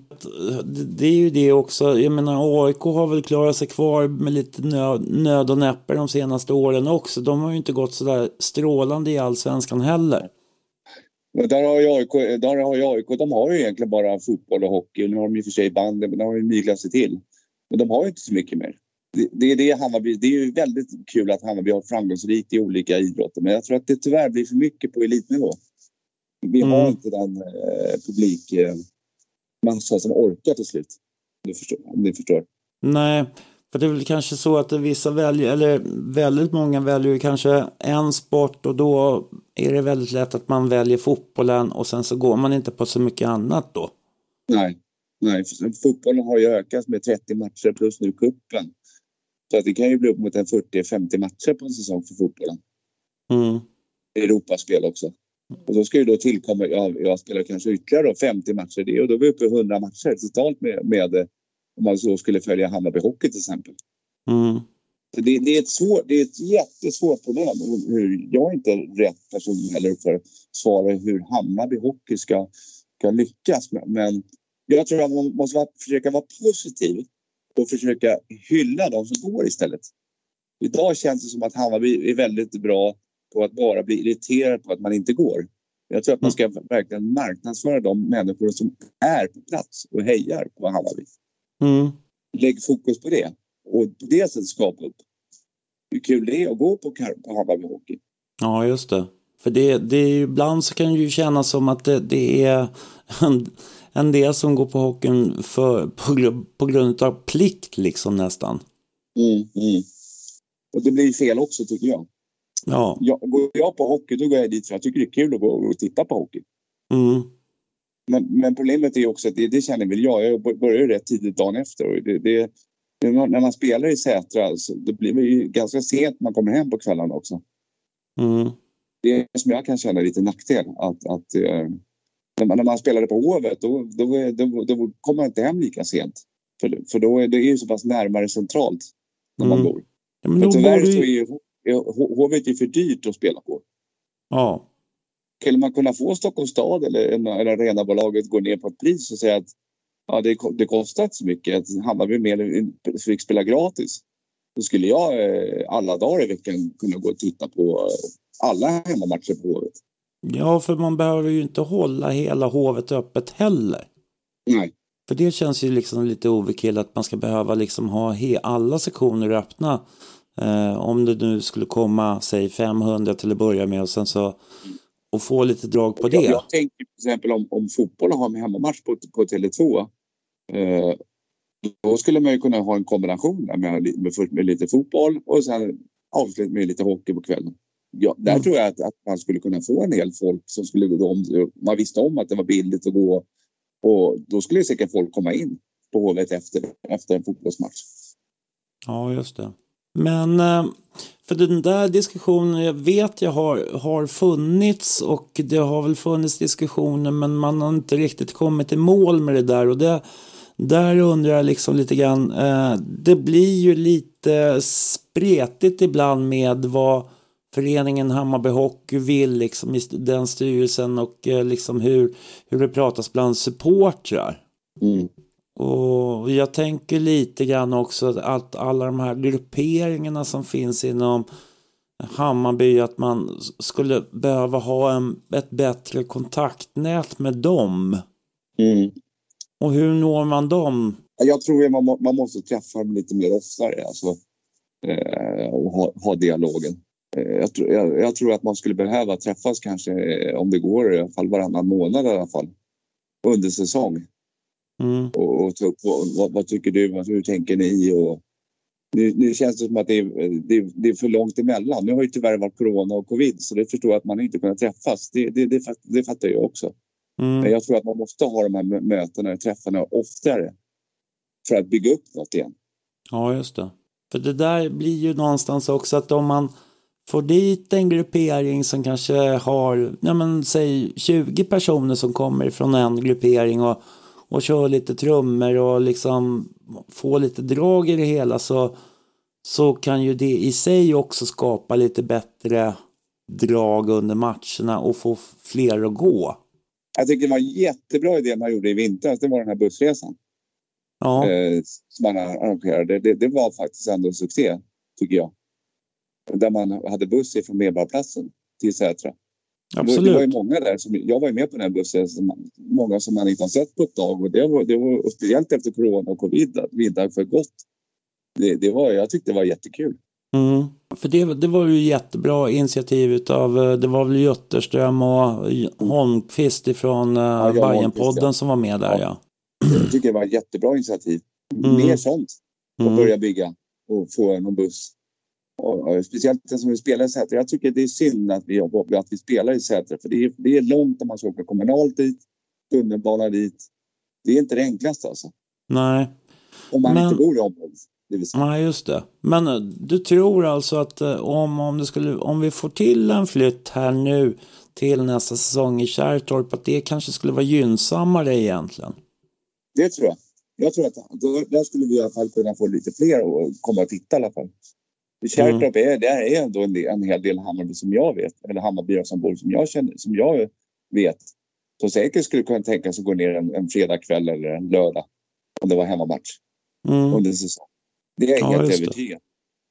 Det- Det är ju det också. Jag menar AIK har väl klarat sig kvar med lite nö- nöd och näppe de senaste åren också. De har ju inte gått sådär strålande i allsvenskan heller. Och där har ju AIK, där har ju AIK, de har ju egentligen bara fotboll och hockey. Nu har de i och för sig bandy, men de har ju myglat sig till. Men de har ju inte så mycket mer. Det, det är det Hammarby, det är ju väldigt kul att Hammarby har framgångsrikt i olika idrotter. Men jag tror att det tyvärr blir för mycket på elitnivå. Vi har Mm. inte den eh, publik eh, som orkar till slut. Om du förstår. Om ni förstår. Nej, för det är väl kanske så att vissa väljer, eller väldigt många väljer kanske en sport och då är det väldigt lätt att man väljer fotbollen och sen så går man inte på så mycket annat då. Nej, nej. Fotbollen har ju ökat med 30 matcher plus nu kuppen. Så att det kan ju bli upp mot en 40-50 matcher på en säsong för fotbollen. Mm. Europaspel också. Och då ska ju då tillkomma, ja, jag spelar kanske ytterligare då 50 matcher det och då är vi uppe i 100 matcher totalt med, med om man så skulle följa Hammarby Hockey till exempel. Mm. Det, det, är ett svår, det är ett jättesvårt problem. Hur, jag är inte rätt person heller för att svara hur Hammarby Hockey ska, ska lyckas. Men- Men Jag tror att man måste vara, försöka vara positiv och försöka hylla de som går istället. Idag känns det som att Hammarby är väldigt bra på att bara bli irriterad på att man inte går. Jag tror att man ska verkligen marknadsföra de människor som är på plats och hejar på Hammarby. Mm. Lägg fokus på det och på det sättet skapa upp hur kul det är att gå på, på Hammarby Hockey. Ja, just det. För det, det är ju, ibland så kan det ju kännas som att det, det är en, en del som går på hockeyn för, på, på grund av plikt liksom nästan. Mm, mm. Och det blir fel också tycker jag. Ja. jag. Går jag på hockey då går jag dit för jag tycker det är kul att gå och titta på hockey. Mm. Men, men problemet är också att det, det känner väl jag. Jag började rätt tidigt dagen efter. Och det, det, när man spelar i Sätra så det blir ju ganska sent man kommer hem på kvällarna också. Mm. Det är som jag kan känna lite nackdel. Att, att, eh, när, man, spelade på Hovet då, då, då, då kommer man inte hem lika sent. För, för då är det ju så pass närmare centralt när man Mm. bor. Ja, men tyvärr så är ju... Hovet är för dyrt att spela på. Ja. Skulle man kunna få Stockholms stad eller, eller arenabolaget gå ner på ett pris och säga att ja, det, det kostar så mycket, att Hammarby mer fick spela gratis. Då skulle jag eh, alla dagar i veckan kunna gå och titta på eh, alla hemmamatcher på Hovet. Ja, för man behöver ju inte hålla hela hovet öppet heller. Nej. För det känns ju liksom lite overkill att man ska behöva liksom ha he- alla sektioner öppna. Eh, om det nu skulle komma, säg 500 till att börja med och sen så och få lite drag på det. Jag, jag tänker till exempel om, om fotboll har med hemmamatch på, på Tele2. Eh, då skulle man ju kunna ha en kombination med, med, med lite fotboll och sen avsluta med lite hockey på kvällen. Ja, där Mm. tror jag att, att man skulle kunna få en del folk som skulle gå om. Man visste om att det var billigt att gå och då skulle säkert folk komma in på Hovet efter, efter en fotbollsmatch. Ja, just det. Men eh, för den där diskussionen, jag vet jag har, har funnits och det har väl funnits diskussioner men man har inte riktigt kommit i mål med det där och det där undrar jag liksom lite grann, eh, det blir ju lite spretigt ibland med vad föreningen Hammarby Hockey vill liksom i den styrelsen och eh, liksom hur, hur det pratas bland supportrar. Mm. Och jag tänker lite grann också att alla de här grupperingarna som finns inom Hammarby, att man skulle behöva ha en, ett bättre kontaktnät med dem. Mm. Och hur når man dem? Jag tror att man, man måste träffa dem lite mer oftare alltså, eh, och ha, ha dialogen. Eh, jag, tror- jag, jag tror att man skulle behöva träffas kanske, eh, om det går, i alla fall varannan månad i alla fall. Under säsong. Mm. Och, och ta upp vad, vad, tycker du, hur tänker ni? Och, nu, nu känns det som att det är, det, det är för långt emellan. Nu har ju tyvärr varit corona och covid så det förstår jag att man inte kunnat träffas. Det, det, det, fatt- det fattar jag också. Men Mm. jag tror att man måste ha de här mö- mötena, träffarna oftare. För att bygga upp något igen. Ja, just det. För det där blir ju någonstans också att om man får dit en gruppering som kanske har, ja men säg 20 personer som kommer från en gruppering och, och kör lite trummor och liksom får lite drag i det hela så, så kan ju det i sig också skapa lite bättre drag under matcherna och få fler att gå. Jag tycker det var en jättebra idé man gjorde i vintras. Det var den här bussresan Ja, eh, som man arrangerade. Det, det var faktiskt ändå en succé, tycker jag. Där man hade buss ifrån Medborgarplatsen till Sätra. Var- Det var ju absolut. många där. Som, jag var ju med på den här bussen. Som, många som man inte har sett på ett tag. Och det var, det var och speciellt efter corona och covid. Att middag för gott. Det, det var, jag tyckte det var jättekul. Mm. För det, det var ju jättebra initiativ utav, eh, det var väl Götterström och Holmqvist ifrån Jan uh, Bajenpodden ja. som var med där ja. Jag tycker det var ett jättebra initiativ. Mm. Mer sånt. och Mm. börja bygga och få någon buss. Och, speciellt den som vill spela i Sätra. Jag tycker det är synd att vi, att vi spelar i Sätra för det är, det är långt om man ska åka kommunalt dit, tunnelbana dit. Det är inte det enklaste alltså. Nej, Om man Men- inte bor i området. Nej just det. Men eh, du tror alltså att eh, om, om, det skulle, om vi får till en flytt här nu till nästa säsong i Kärrtorp att det kanske skulle vara gynnsammare egentligen? Det tror jag. Jag tror att då, där skulle vi i alla fall kunna få lite fler att komma och titta i alla fall. Kärrtorp är, där är ändå en, del, en hel del Hammarby som jag vet, eller Hammarbyare som bor som jag känner, som jag vet. som säkert skulle kunna tänka sig att gå ner en, en fredagkväll eller en lördag om det var hemmamatch Mm. under säsong. Det är jag Ja, helt övertygad.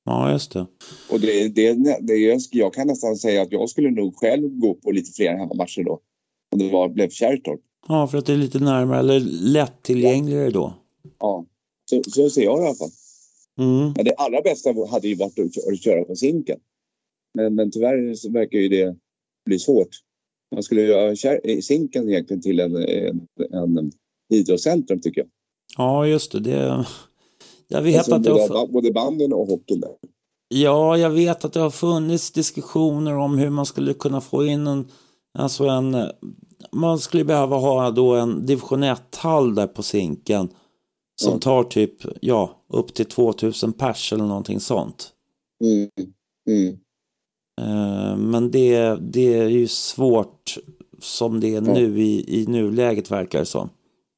Ja, just det. Och det, det, det, jag kan nästan säga att jag skulle nog själv gå på lite fler hemmamatcher då. Om det var, blev Kärrtorp. Ja, för att det är lite närmare eller lättillgängligare då. Ja, så, så ser jag det i alla fall. Mm. Men det allra bästa hade ju varit att kö- att köra på Zinken. Men, men tyvärr så verkar ju det bli svårt. Man skulle göra Kär- Zinken egentligen till en, en, en idrottscentrum tycker jag. Ja, just det. det. Jag vet Alltså, att det har... både, både banden och hockeyn där. Ja, jag vet att det har funnits diskussioner om hur man skulle kunna få in en, alltså en, man skulle behöva ha då en division 1-hall där på Zinken som Ja. tar typ, ja, upp till 2000 pers eller någonting sånt. Mm. Mm. Eh, Men det, det är ju svårt som det är nu i, i nuläget verkar det som.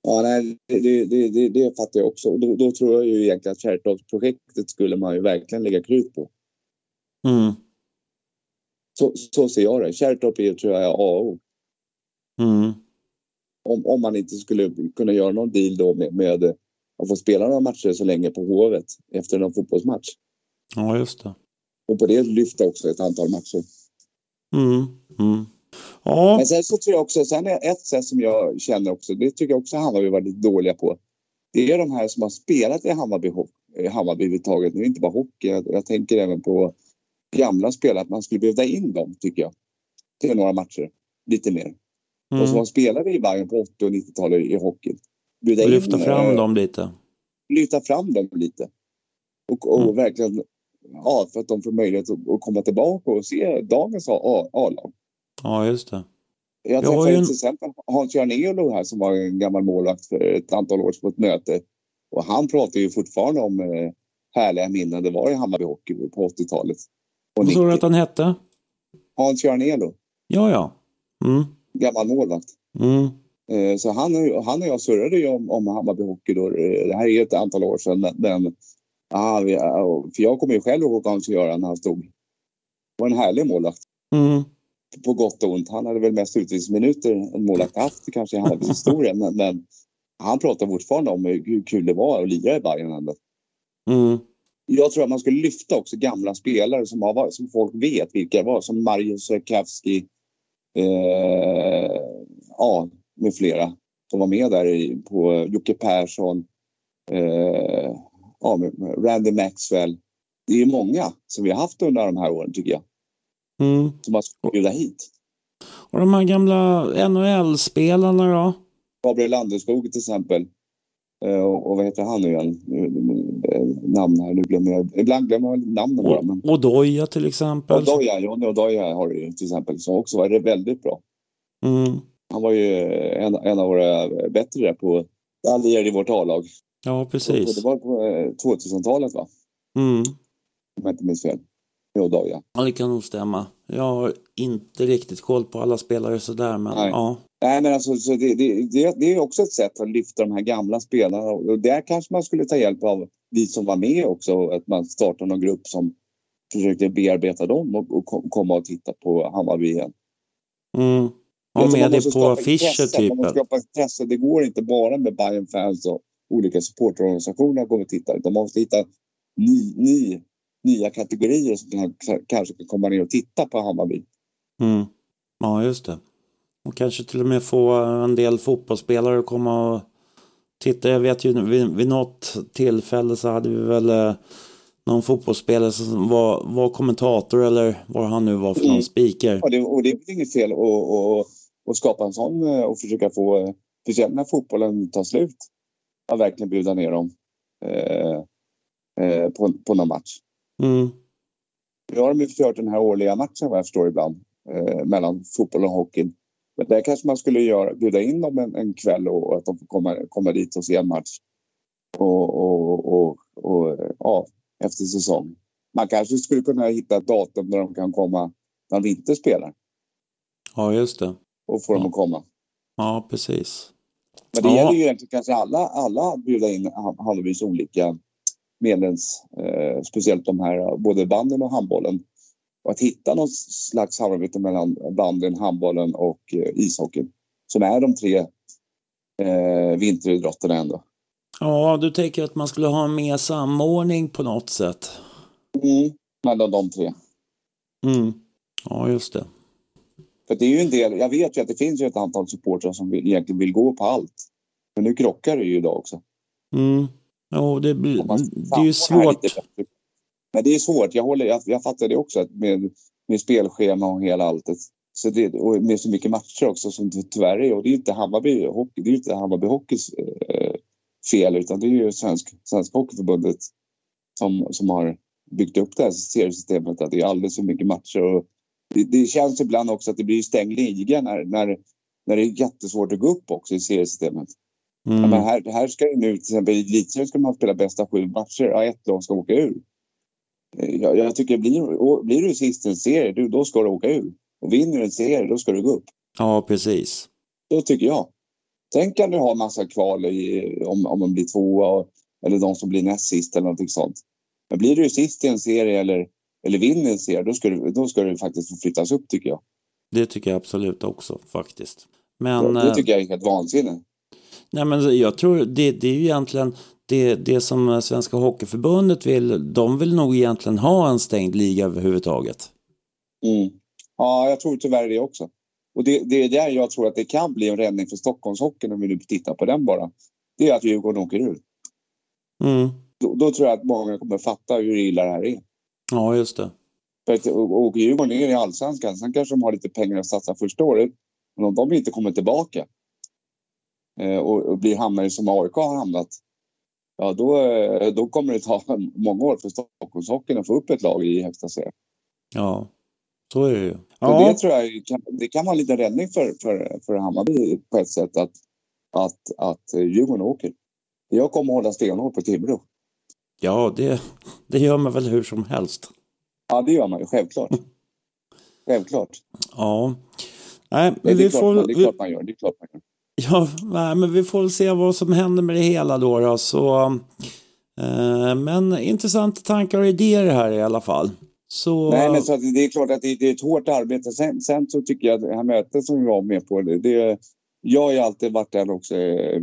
Ja, nej, det, det, det, det, fattar jag också. Då, då tror jag ju egentligen att Kärrtorpsprojektet skulle man ju verkligen lägga krut på. Mm, Så, så ser jag det. Kärrtorp är tror jag A och O. mm, Om, om man inte skulle kunna göra någon deal då med, med att få spela några matcher så länge på Hovet efter någon fotbollsmatch. ja, just det. Och på det lyfta också ett antal matcher. Mm, mm. Ja, Men sen så tror jag också, sen är ett sätt som jag känner också, det tycker jag också Hammarby var lite dåliga på. Det är de här som har spelat i Hammarby, i Hammarby överhuvudtaget, nu inte bara hockey. Jag, jag tänker även på gamla spelare, att man skulle bjuda in dem tycker jag. Till några matcher, lite mer. Och som mm. spelat i Bayern på 80 och 90-talet i hockey. Bjuda in, lyfta fram eh, dem lite. lyfta fram dem lite. Och, och Mm. verkligen, ja, för att de får möjlighet att, komma tillbaka och se dagens A-lag. Ja, just det. Jag träffade ju en- till exempel Hans-Göran Elo här som var en gammal målvakt för ett antal år sedan på ett möte. Och han pratar ju fortfarande om eh, härliga minnen det var i Hammarby Hockey på 80-talet. Och Vad sa du 90. att han hette? Hans-Göran Elo, Ja, ja. Mm, gammal målvakt. mm, så han, och- han och jag surrade ju om, om Hammarby Hockey då. Eh, Det här är ju ett antal år sedan. Men, ah, vi, för jag kommer ju själv ihåg Hans-Göran när han stod. Det var en härlig målvakt. mm. På gott och ont. Han hade väl mest utvisningsminuter en målvakt haft kanske i Hammarbys historia. Men, men han pratar fortfarande om hur kul det var att lira i Bayern ändå. Mm. Jag tror att man skulle lyfta också gamla spelare som, har varit, som folk vet vilka det var. Som Marius Rekavski. Eh, ja, med flera. Som var med där i, på Jocke Persson. Eh, ja, Randy Maxwell. Det är många som vi har haft under de här åren tycker jag. Mm. Som man ska bjuda hit. Och de här gamla NHL-spelarna då? Gabriel Landeskog till exempel. Eh, och, och vad heter han nu igen? Eh, Namn här, nu glömmer jag. Ibland glömmer jag namnen bara. Men... Odoja till exempel. Odoja, Johnny Odoja har du ju till exempel som också var väldigt bra. Mm. Han var ju en, en av våra bättre där på allierade i vårt A-lag. Ja, precis. Det var på eh, 2000-talet va? Mm. Om jag inte minns fel. Med Odoja. Ja, det kan nog stämma. Jag har inte riktigt koll på alla spelare sådär, men Nej. ja. Nej men alltså så det, det, det, är också ett sätt att lyfta de här gamla spelarna. Och där kanske man skulle ta hjälp av vi som var med också. Att man startar någon grupp som försökte bearbeta dem och, och kom, komma och titta på Hammarby igen. Mm. Ha med det på affischer typ. Man måste skapa intresse. Det går inte bara med bayern fans och olika supporterorganisationer att gå och titta. Utan man måste hitta ny, ny, nya kategorier som kan, kanske kan komma ner och titta på Hammarby. Mm. Ja, just det. Och kanske till och med få en del fotbollsspelare att komma och titta. Jag vet ju vid, vid något tillfälle så hade vi väl eh, någon fotbollsspelare som var, var kommentator eller vad han nu var för någon Mm. speaker. Och det, och det är inget fel att, att skapa en sån eh, och försöka få, eh, speciellt när fotbollen tar slut, att verkligen bjuda ner dem eh, eh, på, på någon match. Mm. Nu har de ju kört den här årliga matchen vad jag förstår ibland eh, mellan fotboll och hockey. Men där kanske man skulle göra, bjuda in dem en, en kväll och, och att de får komma, komma dit och se en match. Och, och, och, och ja, efter säsong. Man kanske skulle kunna hitta ett datum där de kan komma när de inte spelar Ja, just det. Och få dem att komma. Ja, precis. Men det Ja. gäller ju egentligen kanske alla, alla att bjuda in Ha- Hammarbys olika medlems, eh, speciellt de här både banden och handbollen. Och att hitta någon slags samarbete mellan banden, handbollen och eh, ishockeyn. som är de tre eh, vinteridrotterna ändå. Ja, du tänker att man skulle ha mer samordning på något sätt? Mm, mellan de tre. Mm. Ja, just det. För det är ju en del, jag vet ju att det finns ju ett antal supportrar som vill, egentligen vill gå på allt. Men nu krockar det ju idag också. Mm. Jo, det, blir, det är ju svårt. lite. Men det är svårt, jag, håller, jag, jag fattar det också med, med spelschema och hela alltet. Så det, och med så mycket matcher också som det tyvärr är. Och det är inte Hammarby Hockey, det är inte Hammarby Hockeys eh, fel utan det är ju Svensk, Svenska Hockeyförbundet som, som har byggt upp det här seriesystemet. Att det är alldeles för mycket matcher. Och det, det känns ibland också att det blir stängd liga när, när, när det är jättesvårt att gå upp också i seriesystemet. Ja, Mm. men här, här ska ju nu till exempel i elitserien ska man spela bästa sju matcher. Ja, ett lag ska åka ur. Eh, Jag, jag tycker blir, blir du sist i en serie, du, då ska du åka ur. Och vinner du en serie, då ska du gå upp. Ja, precis. Så tycker jag. Sen kan du ha en massa kval i, om, om man blir tvåa eller de som blir näst sist eller någonting sånt. Men blir du sist i en serie eller, eller vinner en serie, då ska, du, då ska du faktiskt flyttas upp tycker jag. Det tycker jag absolut också faktiskt. Men, det eh, tycker jag är helt vansinne. nej, men jag tror det, det är ju egentligen det, det som Svenska Hockeyförbundet vill. De vill nog egentligen ha en stängd liga överhuvudtaget. Mm. Ja, jag tror tyvärr det också. Och det, det är där jag tror att det kan bli en räddning för Stockholmshockeyn om vi nu tittar på den bara. Det är att Djurgården åker ur. Mm. Då, då tror jag att många kommer fatta hur illa det här är. Ja, just det. För åker Djurgården ner i allsvenskan, sen kanske de har lite pengar att satsa första året. Men om de inte kommer tillbaka eh, och, och blir hamnare som AIK har hamnat. Ja, då, eh, då kommer det ta <laughs> många år för Stockholmshockeyn att få upp ett lag i högsta serien. Ja, så är det ju. Och Ja, det tror jag kan, det kan vara en liten räddning för, för, för Hammarby på ett sätt att, att, att Djurgården åker. Jag kommer hålla stenhårt på Timrå. Ja det, det gör man väl hur som helst. Ja, det gör man ju självklart. Självklart. Ja. Nej, men det, är vi klart får, man, det är klart man gör. Det är klart man gör. ja, nej, men vi får se vad som händer med det hela då. då så, eh, men intressanta tankar och idéer här i alla fall. Så, Nej, men så det är klart att det, det är ett hårt arbete. Sen, sen så tycker jag att det här mötet som vi var med på, det, jag har ju alltid varit den också. eh,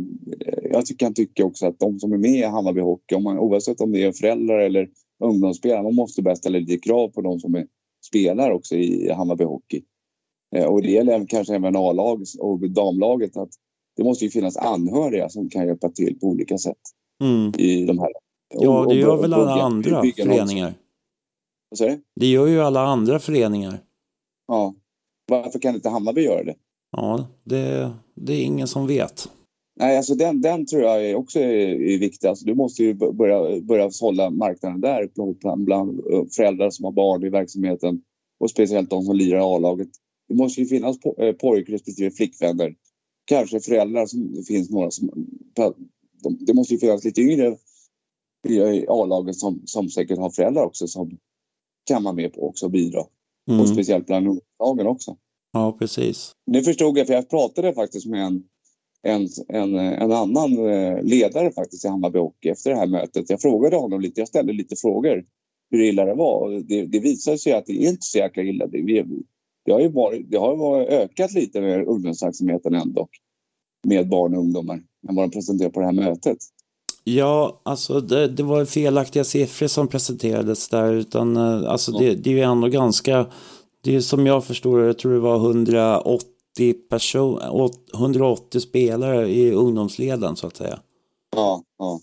Jag kan tycka också att de som är med i Hammarby Hockey, om man, oavsett om det är föräldrar eller ungdomsspelare, man måste börja ställa lite krav på de som är, spelar också i Hammarby Hockey. Eh, Och det gäller kanske även A-lag och damlaget att det måste ju finnas anhöriga som kan hjälpa till på olika sätt mm, i de här. ja, och- det gör och- väl och alla bygga- andra föreningar. Vad säger du? Det gör ju alla andra föreningar. Ja. Varför kan inte Hammarby göra det? Ja, det, det är ingen som vet. Nej, alltså den, den tror jag också är, är viktig. Alltså, du måste ju börja, börja hålla marknaden där bland, bland eh, föräldrar som har barn i verksamheten och speciellt de som lirar i A-laget. Det måste ju finnas eh, pojk respektive flickvänner. Kanske föräldrar som finns några som... de- Det måste ju finnas lite yngre i A-laget som, som säkert har föräldrar också som kan vara med på också och bidra. Och Mm. speciellt bland ungdomslagen också. Ja, precis. Nu förstod jag, för jag pratade faktiskt med en, en, en, en annan eh, ledare faktiskt i Hammarby Hockey efter det här mötet. Jag frågade honom lite, jag ställde lite frågor hur illa det var. Det, det visade sig att det är inte så jäkla illa. Det, vi, det har ju varit, det har varit ökat lite med ungdomsverksamheten ändå. Med barn och ungdomar än vad de presenterade på det här mötet. Ja, alltså det, det var felaktiga siffror som presenterades där. Utan, eh, alltså Ja. det, det är ju ändå ganska, det är som jag förstår jag tror det var 180 person, 180 spelare i ungdomsleden så att säga. Ja, ja.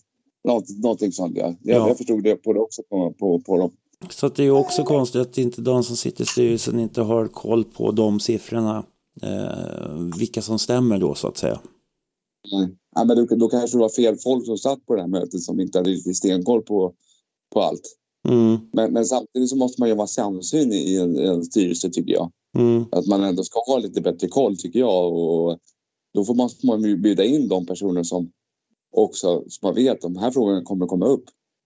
Något, någonting sånt ja. Jag, Ja. jag förstod det på det också på, på, på dem. Så att det är också konstigt att inte de som sitter i styrelsen inte har koll på de siffrorna. Eh, vilka som stämmer då så att säga. Nej. Ja, men då, då kanske det var fel folk som satt på det här mötet som inte hade riktigt stenkoll på, på allt. Mm, Men, men samtidigt så måste man ju vara samsyn i en, i en styrelse tycker jag. mm, Att man ändå ska ha lite bättre koll tycker jag. Och då får man, måste man ju bjuda in de personer som också som man vet att de här frågorna kommer att komma upp.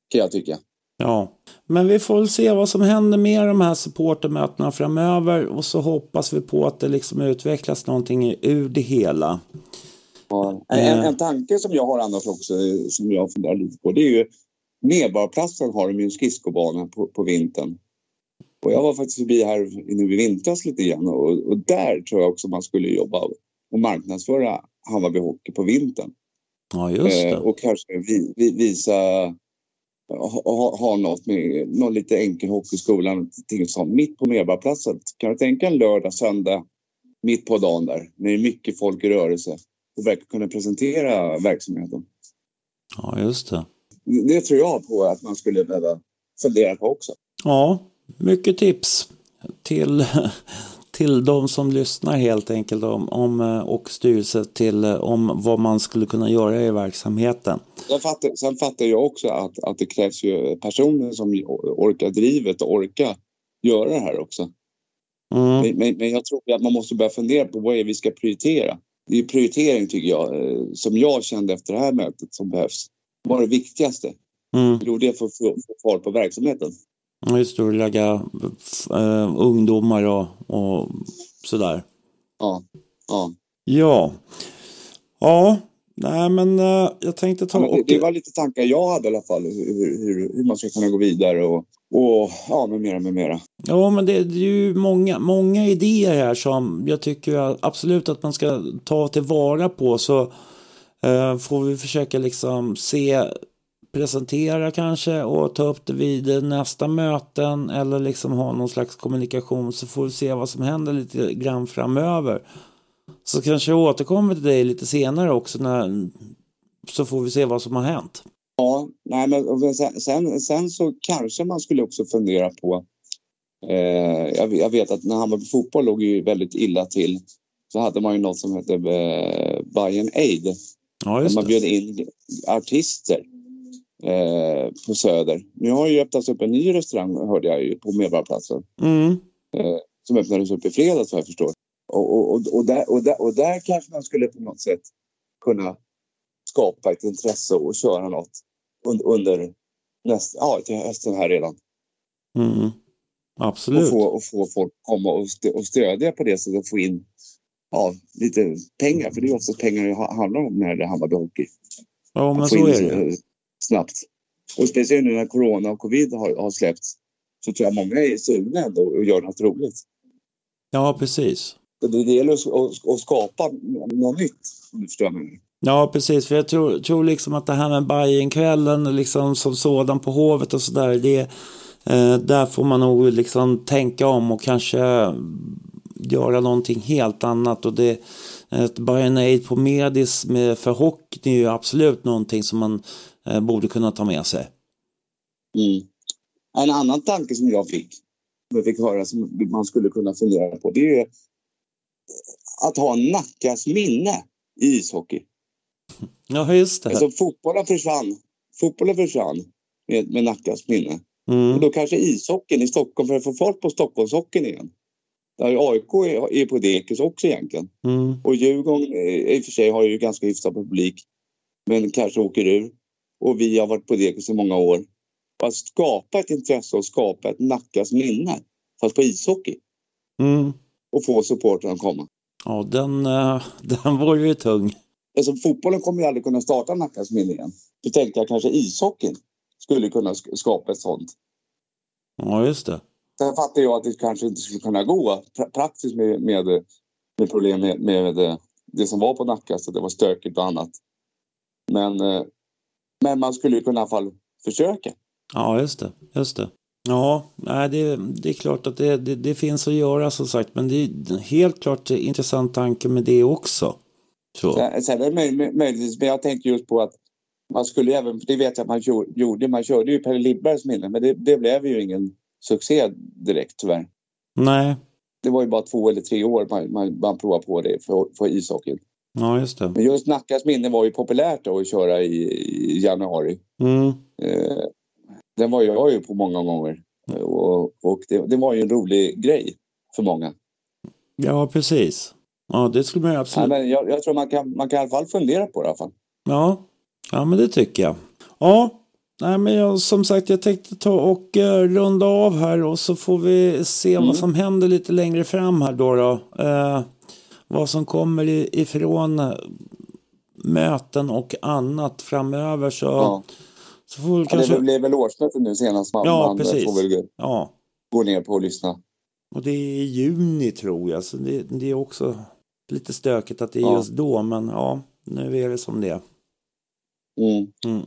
Kan jag tycka. ja. Men vi får väl se vad som händer med de här supportermötena framöver. Och så hoppas vi på att det liksom utvecklas någonting ur det hela. Ja. En, en tanke som jag har annars också som jag funderar lite på det är ju Medborgarplatsen har de ju en skridskobana på, på vintern. Och jag var faktiskt förbi här nu i vintras lite grann och, och där tror jag också man skulle jobba och marknadsföra Hammarby Hockey på vintern. Ja, just det. Eh, och kanske vi, vi, visa, ha, ha, något med någon lite enkel hockeyskola, som mitt på Medborgarplatsen. Kan du tänka en lördag, söndag, mitt på dagen där, när det är mycket folk i rörelse och verkligen kunna presentera verksamheten. Ja, just det. Det tror jag på att man skulle behöva fundera på också. Ja, mycket tips till, till de som lyssnar helt enkelt om, om, och styrelse till om vad man skulle kunna göra i verksamheten. Sen fattar, sen fattar jag också att, att det krävs ju personer som orkar drivet och orkar göra det här också. Mm. Men, men, men, jag tror att man måste börja fundera på vad är vi ska prioritera. Det är prioritering tycker jag, eh, som jag kände efter det här mötet som behövs. Vad är det viktigaste? Mm. Det är för att få fart på verksamheten. Just det, att lägga uh, ungdomar och, och sådär. Ja. Ja. Ja. Ja, nej men uh, jag tänkte ta... Ja, det, det, var lite tankar jag hade i alla fall, hur, hur, hur man ska kunna gå vidare och, och ja, med mera, med mera. Ja, men det, det, är ju många, många idéer här som jag tycker absolut att man ska ta tillvara på. Så Eh, får vi försöka liksom se presentera kanske och ta upp det vid nästa möten eller liksom ha någon slags kommunikation så får vi se vad som händer lite grann framöver. Så kanske jag återkommer till dig lite senare också när, så får vi se vad som har hänt. Ja, nej men sen, sen så kanske man skulle också fundera på eh, jag, jag, vet att när Hammarby fotboll låg ju väldigt illa till så hade man ju något som hette eh, Bayern Aid. Ja, just man bjöd in artister eh, på Söder. Nu har ju öppnats upp en ny restaurang hörde jag ju på Medborgarplatsen. Mm. Eh, som öppnades upp i fredags vad jag förstår. Och, och, och, där, och, där, och där kanske man skulle på något sätt kunna skapa ett intresse och köra något under, under nästa, ja, till hösten här redan. Mm. Absolut. Och få, och få folk komma och, stö, och stödja på det sättet och få in ja, lite pengar. För det är oftast pengar det handlar om när det handlar om hockey. Ja, men så är det snabbt. Och speciellt nu när corona och covid har, har släppts så tror jag många är sugna ändå att göra något roligt. Ja, precis. Det gäller att, att skapa något nytt, om du förstår mig. Ja, precis. För jag tror, tror liksom att det här med Bajenkvällen liksom som sådan på Hovet och sådär, det eh, där får man nog liksom tänka om och kanske göra någonting helt annat. Och det, ett Bayern Aid på Medis med, för hockey är ju absolut någonting som man eh, borde kunna ta med sig. Mm. En annan tanke som jag fick, som jag fick höra som man skulle kunna fundera på, det är att ha Nackas minne i ishockey. <laughs> Ja, just det. Alltså fotbollen försvann. Fotbollen försvann med, med Nackas minne. Mm. Och då kanske ishockeyn i Stockholm, för att få fart på Stockholmshockeyn igen. Där AIK är, är på dekis också egentligen. Mm. Och Djurgården i och för sig har ju ganska hyfsad publik. Men kanske åker ur. Och vi har varit på dekis i många år. Att skapa ett intresse och skapa ett Nackas minne. Fast på ishockey. Mm. Och få supportrarna att komma. Ja, den, uh, <laughs> den var ju tung. Alltså, fotbollen kommer ju aldrig kunna starta Nackas minne igen. Då tänkte jag kanske ishockeyn skulle kunna skapa ett sånt. Ja, just det. Sen fattar jag att det kanske inte skulle kunna gå praktiskt med, med, med problem med, med det som var på Nacka, så det var stökigt och annat. Men, eh, men man skulle kunna i alla fall försöka. Ja, just det. Just det. Ja, nej, det, det är klart att det, det, det, finns att göra som sagt, men det är helt klart en intressant tanke med det också. Så. Sen är det möjligtvis, men jag tänkte just på att man skulle även, det vet jag att man gjorde, man körde ju Pelle Lindbergs minne, men det, det blev ju ingen succé direkt tyvärr. Nej. Det var ju bara två eller tre år man, man, man provade på det för, för ishockeyn. Ja, just det. Men just Nackas minne var ju populärt då att köra i, i januari. Mm. Eh, den var jag ju på många gånger. Och, och det, det, var ju en rolig grej för många. Ja, precis. Ja, det skulle man absolut... Ja, men jag, jag tror man kan, man kan i alla fall fundera på det i alla fall. Ja, ja men det tycker jag. Ja, Nej, men jag, som sagt, jag tänkte ta och uh, runda av här och så får vi se mm. vad som händer lite längre fram här då. då. Uh, vad som kommer ifrån uh, möten och annat framöver. Så, ja. så får vi ja, kanske... Det blev väl årsmöte nu senast. Man, ja, man precis. får väl ja. gå ner på och lyssna. Och det är i juni tror jag, så det, det är också lite stökigt att det är Ja. just då, men ja, nu är det som det är. Mm. Mm.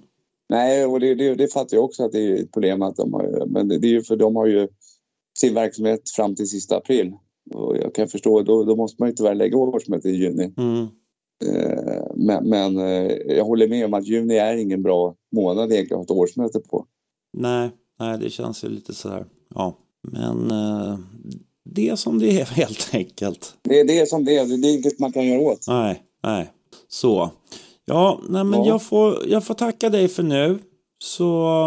Nej, och det, det, det fattar jag också att det är ett problem. Att de har, men det är ju för de har ju sin verksamhet fram till sista april. Och jag kan förstå, då, då måste man ju tyvärr lägga årsmötet i juni. Mm. Eh, Men, men eh, jag håller med om att juni är ingen bra månad egentligen att ha ett årsmöte på. Nej, nej, det känns ju lite sådär. Ja, men eh, det är som det är <laughs> helt enkelt. Det, det är som det är, det är inget man kan göra åt. Nej, nej. Så. Ja, nej, men Ja. Jag, får, jag får tacka dig för nu. Så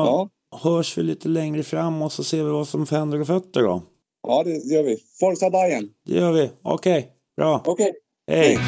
Ja, hörs vi lite längre fram och så ser vi vad som händer och fötter då. ja det gör vi. Forza Bayern. Det gör vi. Okej, bra. Okej. Hej.